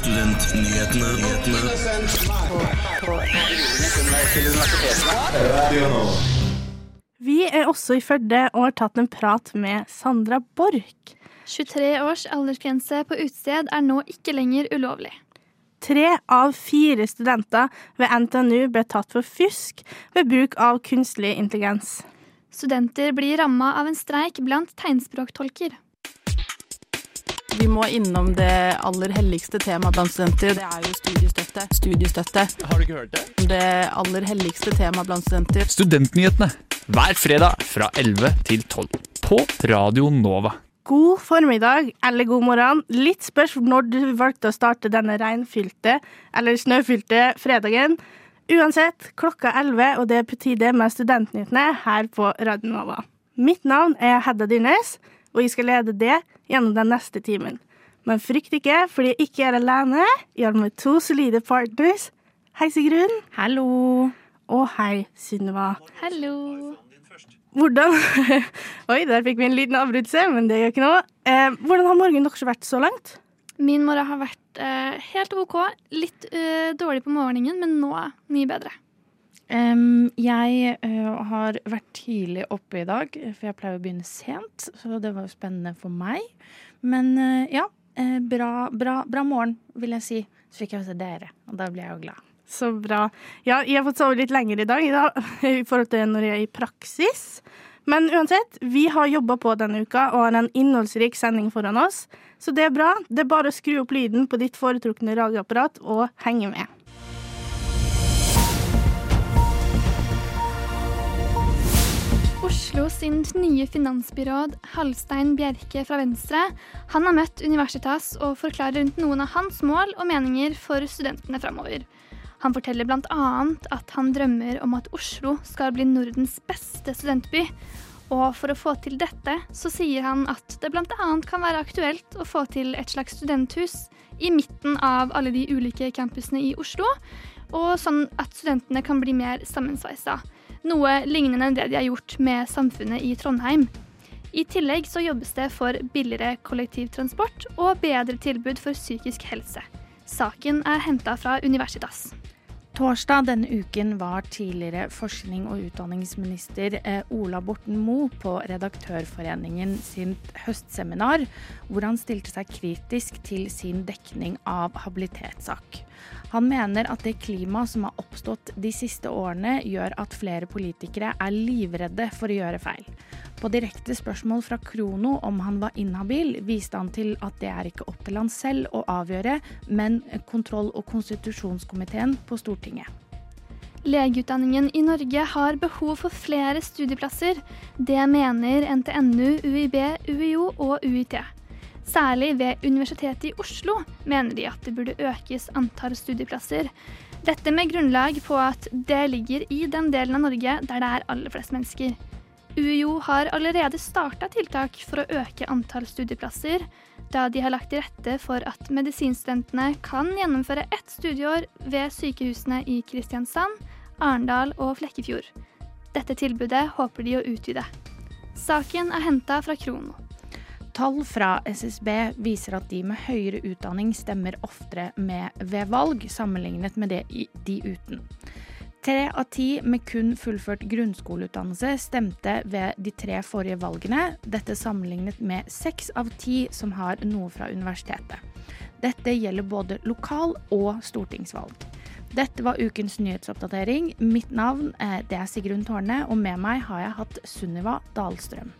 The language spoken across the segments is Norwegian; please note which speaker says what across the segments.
Speaker 1: Studentnyhetene.
Speaker 2: Vi er også i Førde og har tatt en prat med Sandra Borch.
Speaker 3: 23 års aldersgrense på utested er nå ikke lenger ulovlig.
Speaker 2: Tre av fire studenter ved NTNU ble tatt for fusk ved bruk av kunstig intelligens.
Speaker 3: Studenter blir ramma av en streik blant tegnspråktolker.
Speaker 4: Vi må innom det aller helligste temaet blant studenter. Det er jo studiestøtte. Studiestøtte.
Speaker 5: Har du ikke hørt det?
Speaker 4: Det aller helligste temaet blant studenter.
Speaker 5: Studentnyhetene hver fredag fra 11 til 12 på Radio Nova.
Speaker 2: God formiddag eller god morgen. Litt spørs når du valgte å starte denne regnfylte eller snøfylte fredagen. Uansett, klokka 11, og det er på tide med Studentnyhetene her på Radio Nova. Mitt navn er Hedda Dyrnes, og jeg skal lede det gjennom den neste timen. Men frykt ikke, fordi jeg ikke er alene. Jeg har med to solide partners. Hei, Sigrun.
Speaker 4: Hallo.
Speaker 2: Og hei, Sunniva.
Speaker 3: Hallo.
Speaker 2: Hvordan Oi, der fikk vi en liten avbrytelse, men det gjør ikke noe. Eh, hvordan har morgenen deres vært så langt?
Speaker 3: Min morgen har vært eh, helt OK. Litt eh, dårlig på morgenen, men nå mye bedre.
Speaker 4: Em, jeg uh, har vært tidlig oppe i dag, for jeg pleier å begynne sent. Så det var jo spennende for meg. Men uh, ja, uh, bra, bra, bra morgen, vil jeg si. Så fikk jeg se dere, og da ble jeg jo glad.
Speaker 2: Så bra. Ja, jeg har fått sove litt lenger i dag i, i forhold til når jeg er i praksis. Men uansett, vi har jobba på denne uka og har en innholdsrik sending foran oss. Så det er bra. Det er bare å skru opp lyden på ditt foretrukne radioapparat og henge med.
Speaker 3: Oslo sin nye finansbyråd Halstein Bjerke fra Venstre han har møtt Universitas og forklarer rundt noen av hans mål og meninger for studentene framover. Han forteller bl.a. at han drømmer om at Oslo skal bli Nordens beste studentby. Og for å få til dette, så sier han at det bl.a. kan være aktuelt å få til et slags studenthus i midten av alle de ulike campusene i Oslo, og sånn at studentene kan bli mer sammensveisa. Noe lignende enn det de har gjort med samfunnet i Trondheim. I tillegg så jobbes det for billigere kollektivtransport og bedre tilbud for psykisk helse. Saken er henta fra Universitas.
Speaker 4: Torsdag denne uken var tidligere forskning- og utdanningsminister eh, Ola Borten Moe på Redaktørforeningen sitt høstseminar, hvor han stilte seg kritisk til sin dekning av habilitetssak. Han mener at det klimaet som har oppstått de siste årene, gjør at flere politikere er livredde for å gjøre feil. På direkte spørsmål fra Krono om han var inhabil, viste han til at det er ikke opp til han selv å avgjøre, men kontroll- og konstitusjonskomiteen på Stortinget.
Speaker 3: Legeutdanningen i Norge har behov for flere studieplasser. Det mener NTNU, UiB, UiO og UiT. Særlig ved Universitetet i Oslo mener de at det burde økes antall studieplasser. Dette med grunnlag på at det ligger i den delen av Norge der det er aller flest mennesker. UiO har allerede starta tiltak for å øke antall studieplasser, da de har lagt til rette for at medisinstudentene kan gjennomføre ett studieår ved sykehusene i Kristiansand, Arendal og Flekkefjord. Dette tilbudet håper de å utvide. Saken er henta fra Krono.
Speaker 4: Tall fra SSB viser at de med høyere utdanning stemmer oftere med ved valg, sammenlignet med det de uten. Tre av ti med kun fullført grunnskoleutdannelse stemte ved de tre forrige valgene, dette sammenlignet med seks av ti som har noe fra universitetet. Dette gjelder både lokal- og stortingsvalg. Dette var ukens nyhetsoppdatering. Mitt navn er, det er Sigrun Tårne, og med meg har jeg hatt Sunniva Dahlstrøm.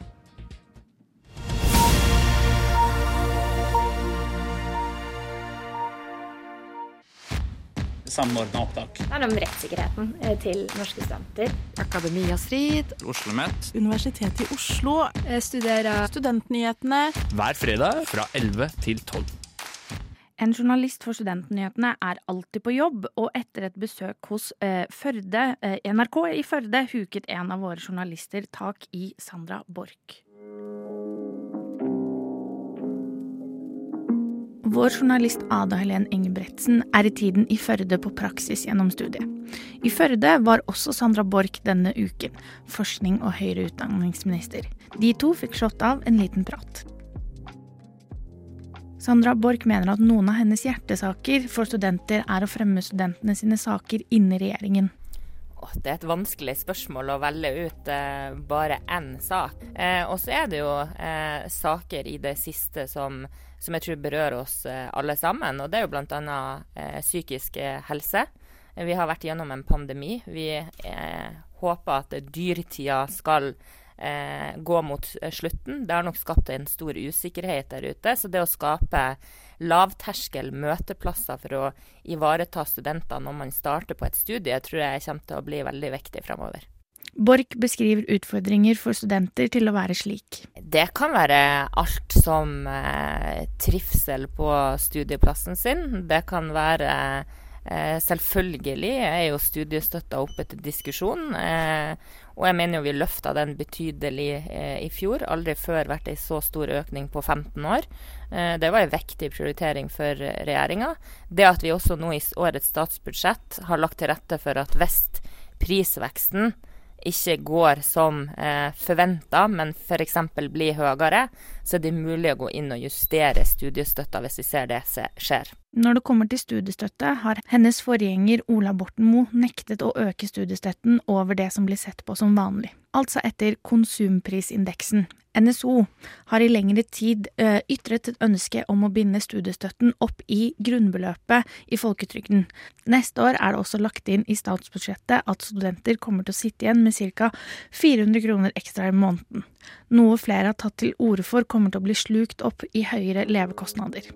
Speaker 6: Samordna opptak.
Speaker 7: Det er om rettssikkerheten eh, til norske studenter.
Speaker 8: Akademia Strid,
Speaker 6: Oslo Met
Speaker 8: Universitetet i Oslo,
Speaker 3: Studerer
Speaker 8: Studentnyhetene.
Speaker 5: Hver fredag fra 11 til 12.
Speaker 4: En journalist for Studentnyhetene er alltid på jobb, og etter et besøk hos eh, Førde, eh, NRK i Førde huket en av våre journalister tak i Sandra Borch. Vår journalist Ada Helen Engebretsen er i tiden i Førde på praksis gjennom studiet. I Førde var også Sandra Borch denne uken, forskning- og høyere utdanningsminister. De to fikk slått av en liten prat. Sandra Borch mener at noen av hennes hjertesaker for studenter er å fremme studentene sine saker inni i
Speaker 1: Det er et vanskelig spørsmål å velge ut eh, bare én sak. Eh, og så er det jo eh, saker i det siste som, som jeg tror berører oss eh, alle sammen. Og det er jo bl.a. Eh, psykisk helse. Vi har vært gjennom en pandemi. Vi eh, håper at dyrtida skal eh, gå mot slutten. Det har nok skapt en stor usikkerhet der ute. Så det å skape lavterskel møteplasser for å ivareta studenter når man starter på et studie, tror jeg kommer til å bli veldig viktig fremover.
Speaker 4: Borch beskriver utfordringer for studenter til å være slik.
Speaker 1: Det kan være alt som eh, trivsel på studieplassen sin. Det kan være Selvfølgelig er jo studiestøtta oppe til diskusjon. Eh, og jeg mener jo vi løfta den betydelig eh, i fjor. Aldri før vært ei så stor økning på 15 år. Eh, det var en viktig prioritering for regjeringa. Det at vi også nå i årets statsbudsjett har lagt til rette for at hvis prisveksten ikke går som eh, forventa, men f.eks. blir høyere, så er det mulig å gå inn og justere studiestøtta hvis vi ser det skjer.
Speaker 4: Når det kommer til studiestøtte, har hennes forgjenger Ola Borten Moe nektet å øke studiestøtten over det som blir sett på som vanlig, altså etter konsumprisindeksen. NSO har i lengre tid uh, ytret et ønske om å binde studiestøtten opp i grunnbeløpet i folketrygden. Neste år er det også lagt inn i statsbudsjettet at studenter kommer til å sitte igjen med ca. 400 kroner ekstra i måneden, noe flere har tatt til orde for kommer til å bli slukt opp i høyere levekostnader.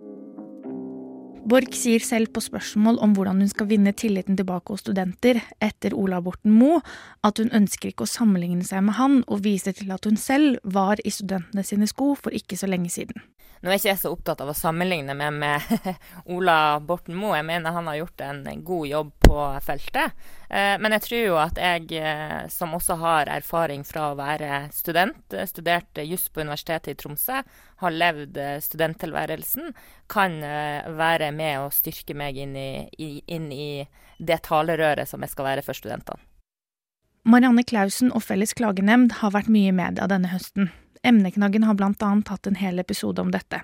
Speaker 4: Borch sier selv på spørsmål om hvordan hun skal vinne tilliten tilbake hos studenter etter Ola Borten Moe, at hun ønsker ikke å sammenligne seg med han, og viser til at hun selv var i studentene sine sko for ikke så lenge siden.
Speaker 1: Nå er ikke jeg så opptatt av å sammenligne meg med Ola Borten Moe. Jeg mener han har gjort en god jobb på feltet. Eh, men jeg tror jo at jeg, eh, som også har erfaring fra å være student, eh, studerte juss på Universitetet i Tromsø, har levd studenttilværelsen, kan være med og styrke meg inn i, inn i det talerøret som jeg skal være for studentene.
Speaker 4: Marianne Clausen og Felles klagenemnd har vært mye i media denne høsten. Emneknaggen har annet hatt en hel episode om dette.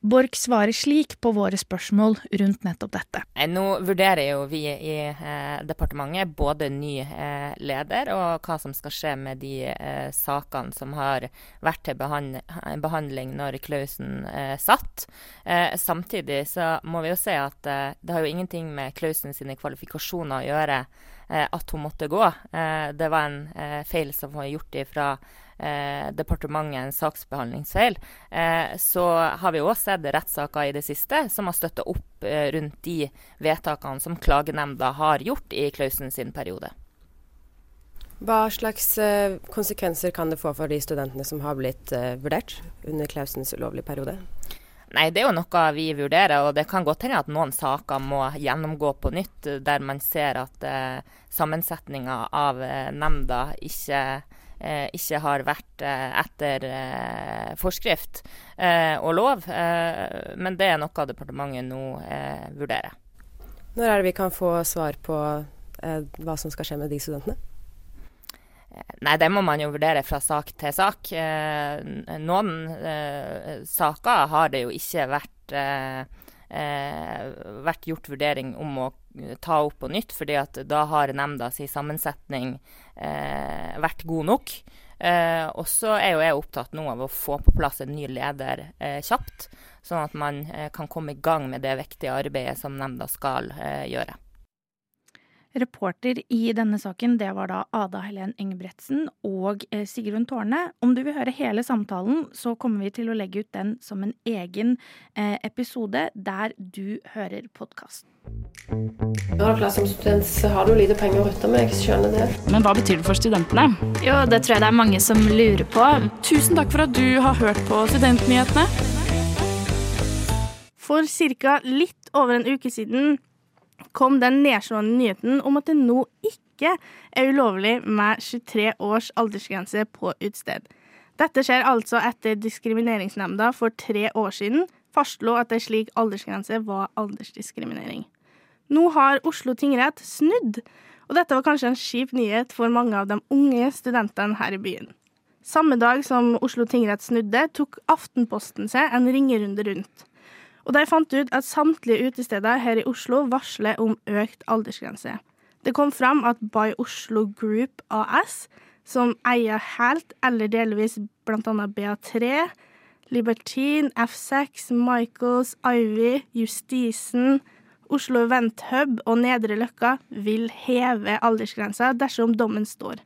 Speaker 4: Borch svarer slik på våre spørsmål rundt nettopp dette.
Speaker 1: Nå vurderer jo vi i eh, departementet både ny eh, leder og hva som skal skje med de eh, sakene som har vært til behand behandling når Klausen eh, satt. Eh, samtidig så må vi jo se at eh, det har jo ingenting med Klausen sine kvalifikasjoner å gjøre at hun måtte gå. det var en feil som var gjort ifra eh, departementets saksbehandlingsfeil, eh, så har vi òg sett rettssaker i det siste som har støtta opp eh, rundt de vedtakene som klagenemnda har gjort i Klausen sin periode.
Speaker 6: Hva slags eh, konsekvenser kan det få for de studentene som har blitt eh, vurdert under Klausens ulovlige periode?
Speaker 1: Nei, Det er jo noe vi vurderer, og det kan godt hende at noen saker må gjennomgå på nytt, der man ser at eh, sammensetninga av eh, nemnda ikke eh, ikke har vært eh, etter eh, forskrift eh, og lov. Eh, men det er noe departementet nå eh, vurderer.
Speaker 6: Når er det vi kan få svar på hva som skal skje med de studentene?
Speaker 1: Nei, det må man jo vurdere fra sak til sak. noen saker har det jo ikke vært eh, vært gjort vurdering om å ta opp på nytt, fordi at da har nemnda si sammensetning eh, vært god nok. Eh, og så er jo jeg opptatt nå av å få på plass en ny leder eh, kjapt, sånn at man eh, kan komme i gang med det viktige arbeidet som nemnda skal eh, gjøre.
Speaker 4: Reporter i denne saken det var da Ada Helen Engebretsen og eh, Sigrun Tårne. Om du vil høre hele samtalen, så kommer vi til å legge ut den som en egen eh, episode der du hører podkast.
Speaker 9: Som student så har du lite penger å rutte med, jeg skjønner det.
Speaker 8: Men hva betyr det for studentene?
Speaker 3: Jo, det tror jeg det er mange som lurer på.
Speaker 8: Tusen takk for at du har hørt på Studentnyhetene.
Speaker 2: For ca. litt over en uke siden kom den nedslående nyheten om at det nå ikke er ulovlig med 23 års aldersgrense på utested. Dette skjer altså etter Diskrimineringsnemnda for tre år siden fastslo at en slik aldersgrense var aldersdiskriminering. Nå har Oslo tingrett snudd, og dette var kanskje en kjip nyhet for mange av de unge studentene her i byen. Samme dag som Oslo tingrett snudde, tok Aftenposten seg en ringerunde rundt. Og de fant ut at samtlige utesteder her i Oslo varsler om økt aldersgrense. Det kom fram at By Oslo Group AS, som eier helt eller delvis bl.a. BA3, Libertine, F6, Michaels, Ivy, Justisen, Oslo Event Hub og Nedre Løkka vil heve aldersgrensa dersom dommen står.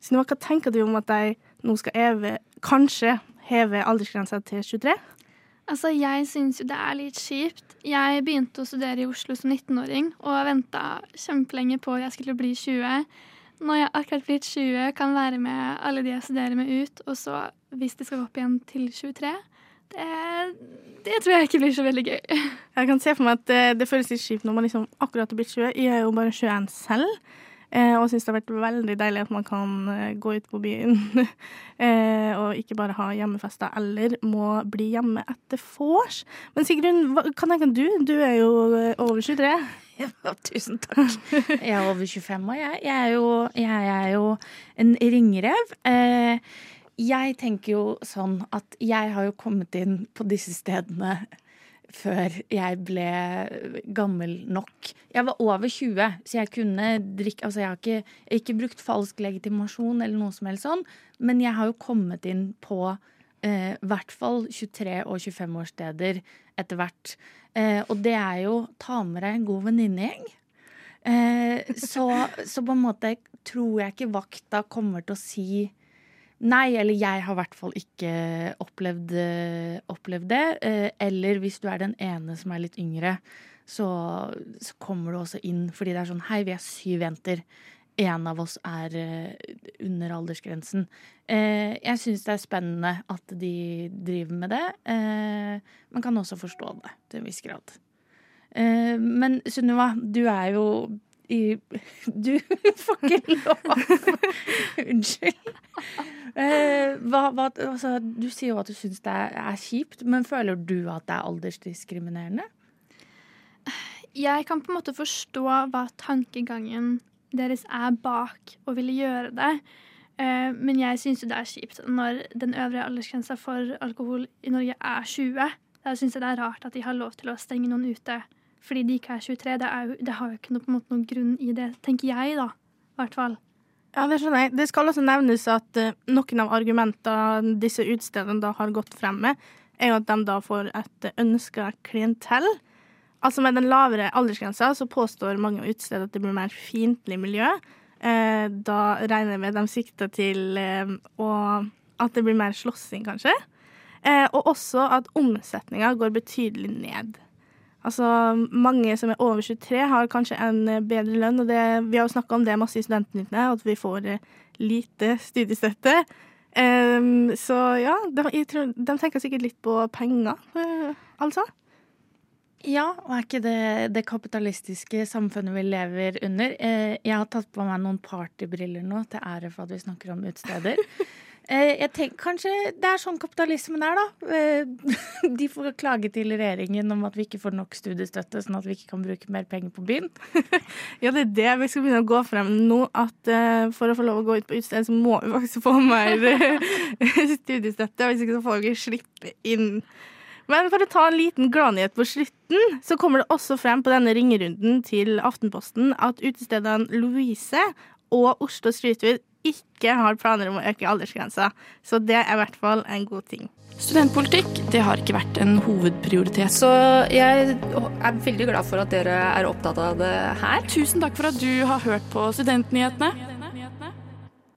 Speaker 2: Så hva tenker du om at de nå skal heve, kanskje heve aldersgrensa til 23?
Speaker 3: Altså, jeg syns jo det er litt kjipt. Jeg begynte å studere i Oslo som 19-åring og venta kjempelenge på at jeg skulle bli 20. Når jeg akkurat blitt 20, kan være med alle de jeg studerer med ut, og så, hvis det skal gå opp igjen til 23 det, det tror jeg ikke blir så veldig gøy.
Speaker 2: Jeg kan se for meg at det, det føles litt kjipt når man liksom akkurat har blitt 20. Jeg er jo bare 21 selv. Eh, og syns det har vært veldig deilig at man kan eh, gå ut på byen eh, og ikke bare ha hjemmefester eller må bli hjemme etter vors. Men Sigrun, hva, hva tenker du? Du er jo over 23.
Speaker 4: Ja, tusen takk. Jeg er over 25 og jeg. Jeg er jo, jeg er jo en ringrev. Jeg tenker jo sånn at jeg har jo kommet inn på disse stedene før jeg ble gammel nok. Jeg var over 20, så jeg kunne drikke Altså, jeg har ikke, ikke brukt falsk legitimasjon eller noe som helst sånn, men jeg har jo kommet inn på eh, hvert fall 23- og 25-årssteder etter hvert. Eh, og det er jo ta med deg en god venninnegjeng. Eh, så, så på en måte tror jeg ikke vakta kommer til å si Nei, eller jeg har i hvert fall ikke opplevd, eh, opplevd, det. Eh, eller hvis du er den ene som er litt yngre, så, så, kommer du også inn fordi det er sånn Hei, vi er syv jenter. En av oss er uh, under aldersgrensen. Jeg syns det er spennende at de driver med det. Man kan også forstå det til en viss grad. men Sunniva, du er jo i Du får ikke lov! Unnskyld. Eh, hva, hva, altså, du sier jo at du syns det er, kjipt, men føler du at det er aldersdiskriminerende?
Speaker 3: Jeg kan på en måte forstå hva tankegangen deres er bak å ville gjøre det. Uh, men jeg syns jo det er kjipt når den øvrige aldersgrensa for alkohol i Norge er 20. Da syns jeg det er rart at de har lov til å stenge noen ute fordi de ikke er 23. Det, er jo, det har jo ikke noe, måte, noen grunn i det, tenker jeg, da. I hvert fall.
Speaker 2: Ja, Det skjønner jeg. Det skal også nevnes at uh, noen av argumentene disse utstedene da har gått frem med, er jo at de da får et ønska klientell. Altså Med den lavere aldersgrensa så påstår mange utesteder at det blir mer fiendtlig miljø. Eh, da regner jeg med de sikter til eh, at det blir mer slåssing, kanskje. Eh, og også at omsetninga går betydelig ned. Altså, mange som er over 23, har kanskje en eh, bedre lønn, og det, vi har jo snakka om det masse i Studentnyttene, at vi får eh, lite studiestøtte. Um, så ja, de, tror, de, tenker sikkert litt på penger, uh, altså.
Speaker 4: Ja, og er ikke det det kapitalistiske samfunnet vi lever under? Jeg har tatt på meg noen partybriller nå til ære for at vi snakker om utesteder. Eh, jeg tenker Kanskje det er sånn kapitalismen er, da. Eh, de får klage til regjeringen om at vi ikke får nok studiestøtte, sånn at vi ikke kan bruke mer penger på byen.
Speaker 2: ja, det er det vi skal begynne å gå frem nå. At uh, for å få lov å gå ut på utested, så må vi faktisk få mer studiestøtte. Hvis ikke så får vi slippe inn. Men for å ta en liten gladnyhet på slutten, så kommer det også frem på denne ringerunden til Aftenposten at utestedene Louise og Oslo Streetweed ikke har planer om å øke aldersgrensa. Så det er i hvert fall en god ting.
Speaker 8: Studentpolitikk det har ikke vært en hovedprioritet.
Speaker 10: Så jeg er veldig glad for at dere er opptatt av det her.
Speaker 8: Tusen takk for at du har hørt på Studentnyhetene.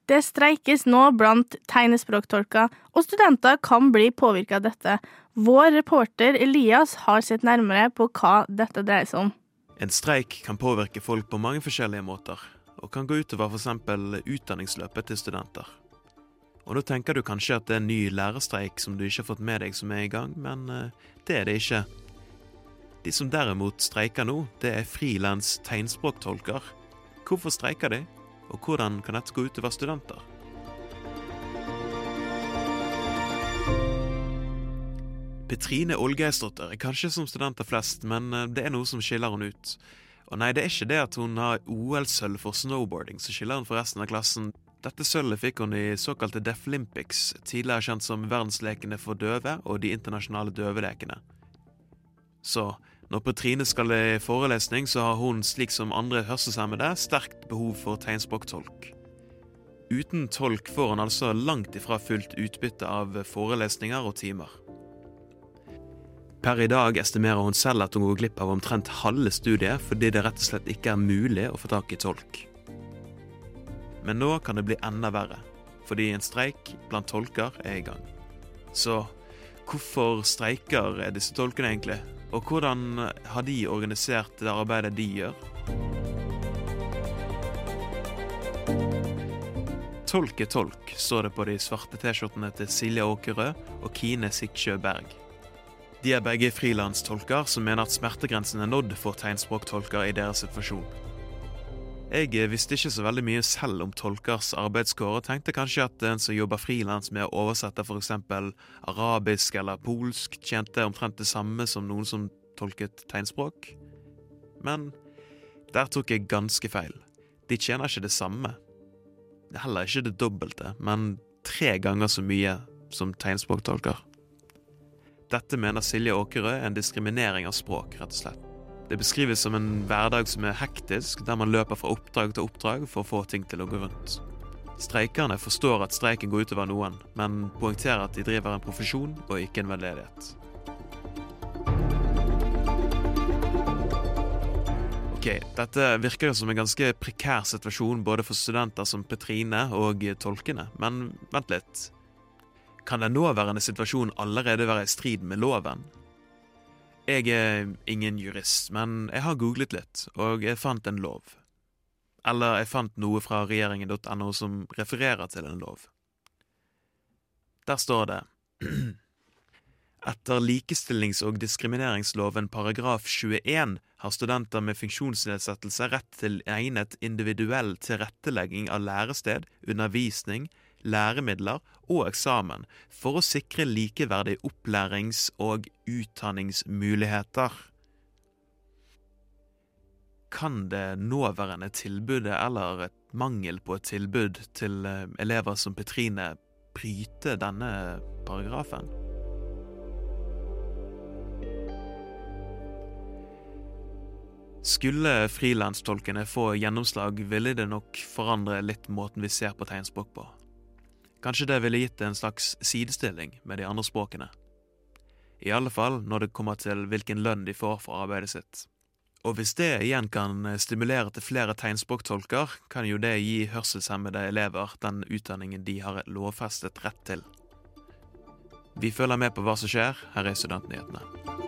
Speaker 2: Det streikes nå blant tegnespråktolker, og studenter kan bli påvirka av dette. Vår reporter Elias har sett nærmere på hva dette dreier seg om.
Speaker 11: En streik kan påvirke folk på mange forskjellige måter og kan gå utover f.eks. utdanningsløpet til studenter. Og da tenker du kanskje at det er en ny lærerstreik som du ikke har fått med deg som er i gang, men eh, det er det ikke. De som derimot streiker nå, det er frilans tegnspråktolker. Hvorfor streiker de, og hvordan kan dette gå utover studenter? Petrine Olgeisdottir er kanskje som studenter flest, men eh, det er noe som skiller henne ut. Og nei, det er ikke det at hun har OL-sølv for snowboarding som skiller henne fra resten av klassen. Dette sølvet fikk hun i såkalte Deaflympics, tidligere kjent som verdenslekene for døve og de internasjonale døvelekene. Så når Petrine skal i forelesning, så har hun, slik som andre hørselshemmede, sterkt behov for tegnspråktolk. Uten tolk får hun altså langt ifra fullt utbytte av forelesninger og timer. Per i dag estimerer hun selv at hun går glipp av omtrent halve studiet fordi det rett og slett ikke er mulig å få tak i tolk. Men nå kan det bli enda verre, fordi en streik blant tolker er i gang. Så hvorfor streiker disse tolkene egentlig? Og hvordan har de organisert det arbeidet de gjør? Tolk er tolk, står det på de svarte T-skjortene til Silje Åkerø og Kine Siksjø Berg. De er begge frilanstolker som mener at smertegrensen er nådd for tegnspråktolker i deres situasjon. Jeg visste ikke så veldig mye selv om tolkers arbeidskår, og tenkte kanskje at en som jobber frilans med å oversette f.eks. arabisk eller polsk, tjente omtrent det samme som noen som tolket tegnspråk. Men der tok jeg ganske feil. De tjener ikke det samme. Heller ikke det dobbelte, men tre ganger så mye som tegnspråktolker. Dette mener Silje Åkerø er en diskriminering av språk, rett og slett. Det beskrives som en hverdag som er hektisk, der man løper fra oppdrag til oppdrag for å få ting til å gå rundt. Streikerne forstår at streiken går utover noen, men poengterer at de driver en profesjon og ikke en veldedighet. Ok, Dette virker jo som en ganske prekær situasjon både for studenter som Petrine og tolkene, men vent litt. Kan den nåværende situasjonen allerede være i strid med loven? Jeg er ingen jurist, men jeg har googlet litt, og jeg fant en lov. Eller jeg fant noe fra regjeringen.no som refererer til en lov. Der står det Etter likestillings- og diskrimineringsloven paragraf 21 har studenter med funksjonsnedsettelse rett til egnet individuell tilrettelegging av lærested, undervisning, læremidler og eksamen for å sikre likeverdige opplærings- og utdanningsmuligheter. Kan det nåværende tilbudet, eller et mangel på et tilbud til elever som Petrine, bryte denne paragrafen? Skulle frilanstolkene få gjennomslag, ville det nok forandre litt måten vi ser på tegnspråk på. Kanskje det ville gitt en slags sidestilling med de andre språkene. I alle fall når det kommer til hvilken lønn de får for arbeidet sitt. Og hvis det igjen kan stimulere til flere tegnspråktolker, kan jo det gi hørselshemmede elever den utdanningen de har lovfestet rett til. Vi følger med på hva som skjer her er Studentnyhetene.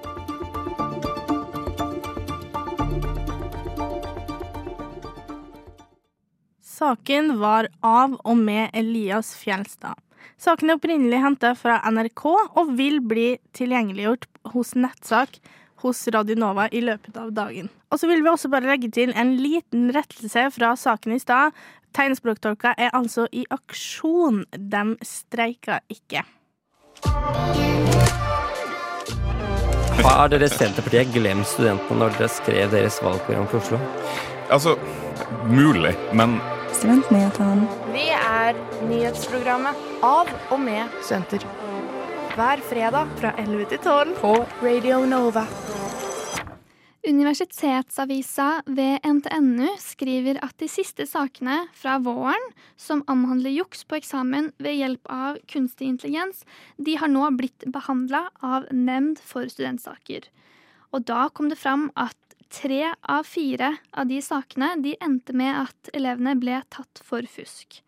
Speaker 2: Saken var av og med Elias Fjelstad. Saken er opprinnelig henta fra NRK og vil bli tilgjengeliggjort hos nettsak hos Radio Nova i løpet av dagen. Og så vil vi også bare legge til en liten rettelse fra saken i stad. Tegnspråktolka er altså i aksjon. De streiker ikke.
Speaker 12: Har dere Senterpartiet glemt studentene når dere skrev deres valgprogram for Oslo?
Speaker 13: Altså, mulig, men
Speaker 14: Studentnyhetene.
Speaker 15: Vi er nyhetsprogrammet av og med studenter. Hver fredag fra 11 til 12 på Radio Nova.
Speaker 3: Universitetsavisa ved NTNU skriver at de siste sakene fra våren som omhandler juks på eksamen ved hjelp av kunstig intelligens, de har nå blitt behandla av Nemnd for studentsaker. Og da kom det fram at tre av fire av de sakene de endte med at elevene ble tatt for fusk.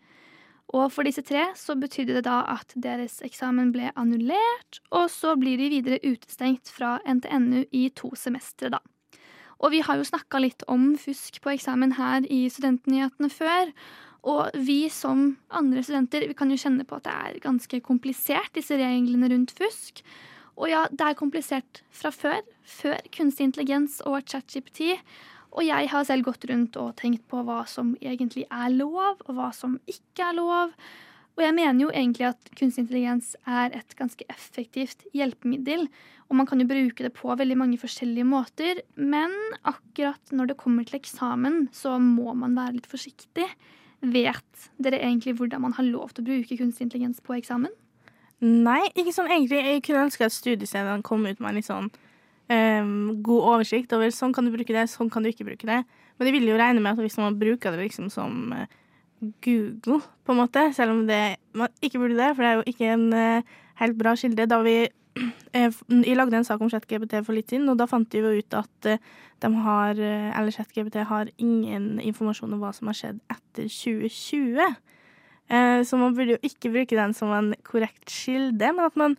Speaker 3: Og for disse tre så betydde det da at deres eksamen ble annullert, og så blir de videre utestengt fra NTNU i to semestre, da. Og vi har jo snakka litt om fusk på eksamen her i Studentnyhetene før. Og vi som andre studenter vi kan jo kjenne på at det er ganske komplisert, disse reglene rundt fusk. Og ja, det er komplisert fra før. Før kunstig intelligens og ChatGPT. Og jeg har selv gått rundt og tenkt på hva som egentlig er lov, og hva som ikke er lov. Og jeg mener jo egentlig at kunstig intelligens er et ganske effektivt hjelpemiddel. Og man kan jo bruke det på veldig mange forskjellige måter. Men akkurat når det kommer til eksamen, så må man være litt forsiktig. Vet dere egentlig hvordan man har lov til å bruke kunstig intelligens på eksamen?
Speaker 2: Nei, ikke sånn egentlig. Jeg kunne ønske at studiestedene kom ut med en litt sånn um, god oversikt over sånn kan du bruke det, sånn kan du ikke bruke det. Men de vil jo regne med at hvis man bruker det liksom som uh, Google, på en måte, selv om det, man ikke burde det, for det er jo ikke en uh, helt bra kilde. Da vi jeg lagde en sak om ChatGPT for litt siden, og da fant de jo ut at de har, eller ChatGPT har ingen informasjon om hva som har skjedd etter 2020. Så man burde jo ikke bruke den som en korrekt kilde, men at man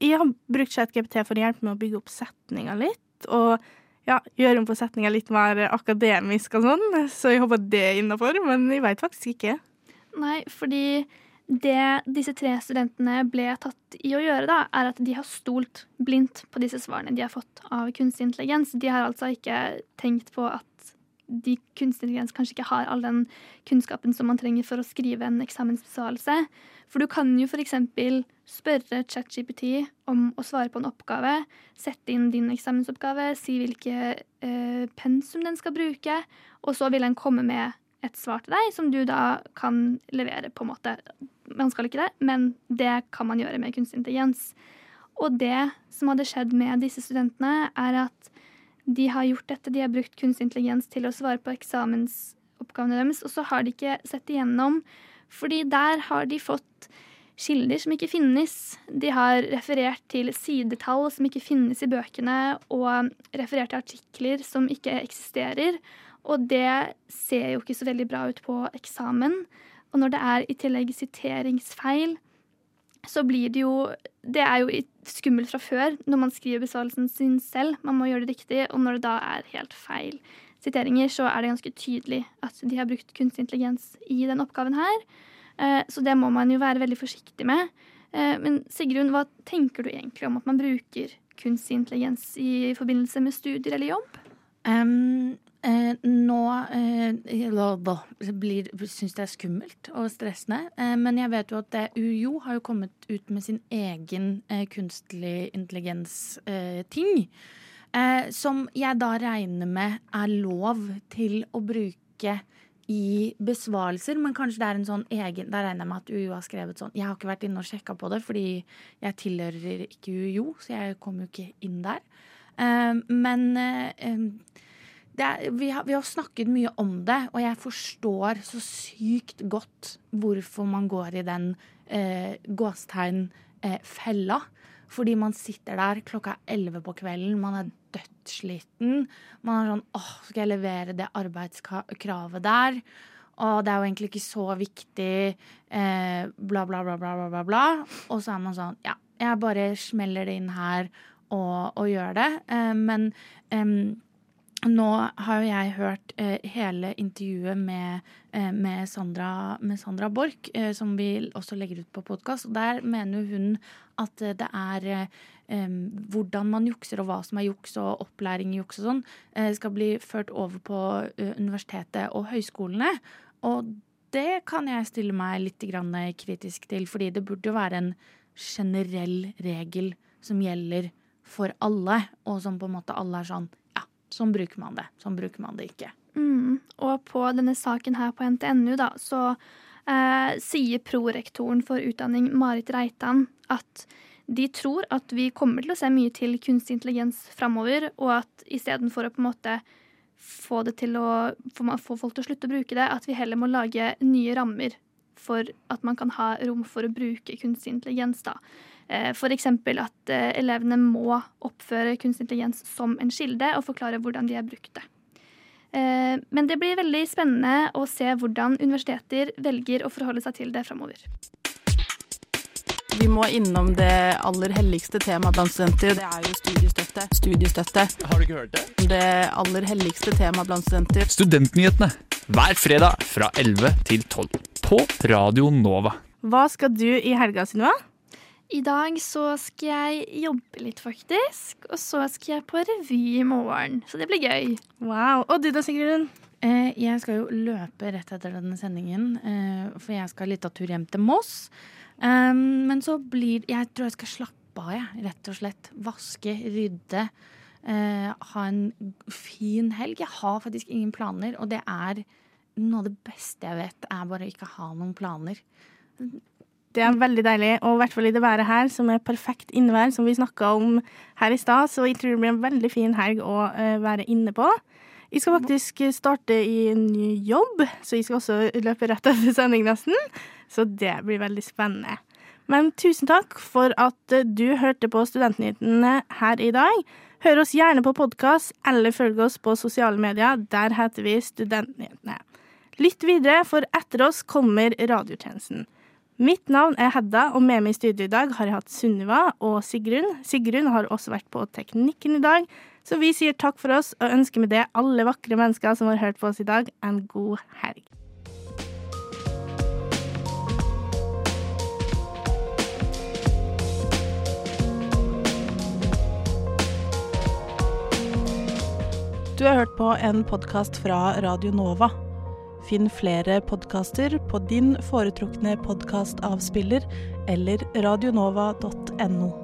Speaker 2: Jeg har brukt ChatGPT for å hjelpe med å bygge opp setninga litt, og ja, gjøre om på setninga litt mer akademisk og sånn, så jeg håper det er innafor, men jeg veit faktisk ikke.
Speaker 3: Nei, fordi det disse tre studentene ble tatt i å gjøre, da, er at de har stolt blindt på disse svarene de har fått av kunstig intelligens. De har altså ikke tenkt på at de intelligens kanskje ikke har all den kunnskapen som man trenger for å skrive en eksamensbesvarelse. For du kan jo f.eks. spørre ChatGPT om å svare på en oppgave, sette inn din eksamensoppgave, si hvilke eh, pensum den skal bruke, og så vil den komme med et svar til deg som du da kan levere, på en måte. Man skal ikke det, men det kan man gjøre med kunstig intelligens. Og det som hadde skjedd med disse studentene, er at de har gjort dette. De har brukt kunstig intelligens til å svare på eksamensoppgavene deres, og så har de ikke sett igjennom, fordi der har de fått kilder som ikke finnes. De har referert til sidetall som ikke finnes i bøkene, og referert til artikler som ikke eksisterer. Og det ser jo ikke så veldig bra ut på eksamen. Og når det er i tillegg siteringsfeil, så blir det jo Det er jo skummelt fra før når man skriver besvarelsen sin selv. Man må gjøre det riktig, og når det da er helt feil siteringer, så er det ganske tydelig at de har brukt kunstig intelligens i den oppgaven her. Eh, så det må man jo være veldig forsiktig med. Eh, men Sigrun, hva tenker du egentlig om at man bruker kunstig intelligens i forbindelse med studier eller jobb?
Speaker 4: Um, Eh, nå eh, blir, syns det er skummelt og stressende. Eh, men jeg vet jo at det, UiO har jo kommet ut med sin egen eh, kunstig intelligens-ting. Eh, som jeg da regner med er lov til å bruke i besvarelser, men kanskje det er en sånn egen Da regner jeg med at UiO har skrevet sånn Jeg har ikke vært inne og sjekka på det, fordi jeg tilhører ikke UiO, så jeg kom jo ikke inn der. Eh, men er, vi, har, vi, har, snakket mye om det, og jeg forstår så sykt godt hvorfor man går i den eh, gåstegn-fella. Eh, Fordi man sitter der klokka elleve på kvelden, man er dødssliten. Man er sånn åh, skal jeg levere det arbeidskravet der? Og det er jo egentlig ikke så viktig, eh, bla, bla, bla, bla, bla, bla. Og så er man sånn, ja, jeg bare smeller det inn her og, og gjør det. Eh, men nå har jo jeg hørt eh, hele intervjuet med, eh, med, Sandra, med, Sandra, Borch, eh, som vi også legger ut på podkast. Der mener hun at det er eh, hvordan man jukser og hva som er juks og opplæring i juks og sånn, eh, skal bli ført over på eh, universitetet og høyskolene. Og det kan jeg stille meg litt kritisk til, fordi det burde jo være en generell regel som gjelder for alle, og som på en måte alle er sånn Sånn bruker man det. Sånn bruker man det ikke.
Speaker 3: Mm. Og på denne saken her på NTNU, da, så eh, sier prorektoren for utdanning, Marit Reitan, at de tror at vi kommer til å se mye til kunstig intelligens framover, og at istedenfor å på en måte få det til å få, folk til å slutte å bruke det, at vi heller må lage nye rammer for at man kan ha rom for å bruke kunstig intelligens. da. Eh, F.eks. at eh, elevene må oppføre kunstig intelligens som en kilde og forklare hvordan de har brukt det. Eh, men det blir veldig spennende å se hvordan universiteter velger å forholde seg til det framover.
Speaker 8: Vi må innom det aller helligste temaet blant studenter. Det er jo studiestøtte. Studiestøtte.
Speaker 5: Har du ikke hørt det?
Speaker 8: Det aller helligste temaet blant studenter.
Speaker 5: Studentnyhetene hver fredag fra 11 til 12 på Radio Nova.
Speaker 2: Hva skal du i helga, Synnøve?
Speaker 3: I dag så skal jeg jobbe litt, faktisk. Og så skal jeg på revy i morgen. Så det blir gøy.
Speaker 2: Wow. Og du da, Sigrun?
Speaker 4: Eh, jeg skal jo løpe rett etter denne sendingen, eh, for jeg skal litt av tur hjem til Moss. Um, men så blir Jeg tror jeg skal slappe av, jeg, rett og slett. Vaske, rydde. Eh, ha en fin helg. Jeg har faktisk ingen planer, og det er noe av det beste jeg vet, er bare å ikke ha noen planer
Speaker 2: Det er veldig deilig, og i hvert fall i det været her, som er perfekt innevær, som vi snakka om her i stad. Så jeg tror det blir en veldig fin helg å uh, være inne på. Jeg skal faktisk starte i en ny jobb, så jeg skal også løpe rett etter sending, nesten. Så det blir veldig spennende. Men tusen takk for at du hørte på Studentnyhetene her i dag. Hør oss gjerne på podkast, eller følg oss på sosiale medier. Der heter vi Studentnyhetene. Lytt videre, for etter oss kommer radiotjenesten. Mitt navn er Hedda, og med meg i studio i dag har jeg hatt Sunniva og Sigrun. Sigrun har også vært på Teknikken i dag, så vi sier takk for oss og ønsker med det alle vakre mennesker som har hørt på oss i dag, en god helg.
Speaker 8: Du har hørt på en podkast fra Radio Nova. Finn flere podkaster på din foretrukne podkastavspiller eller radionova.no.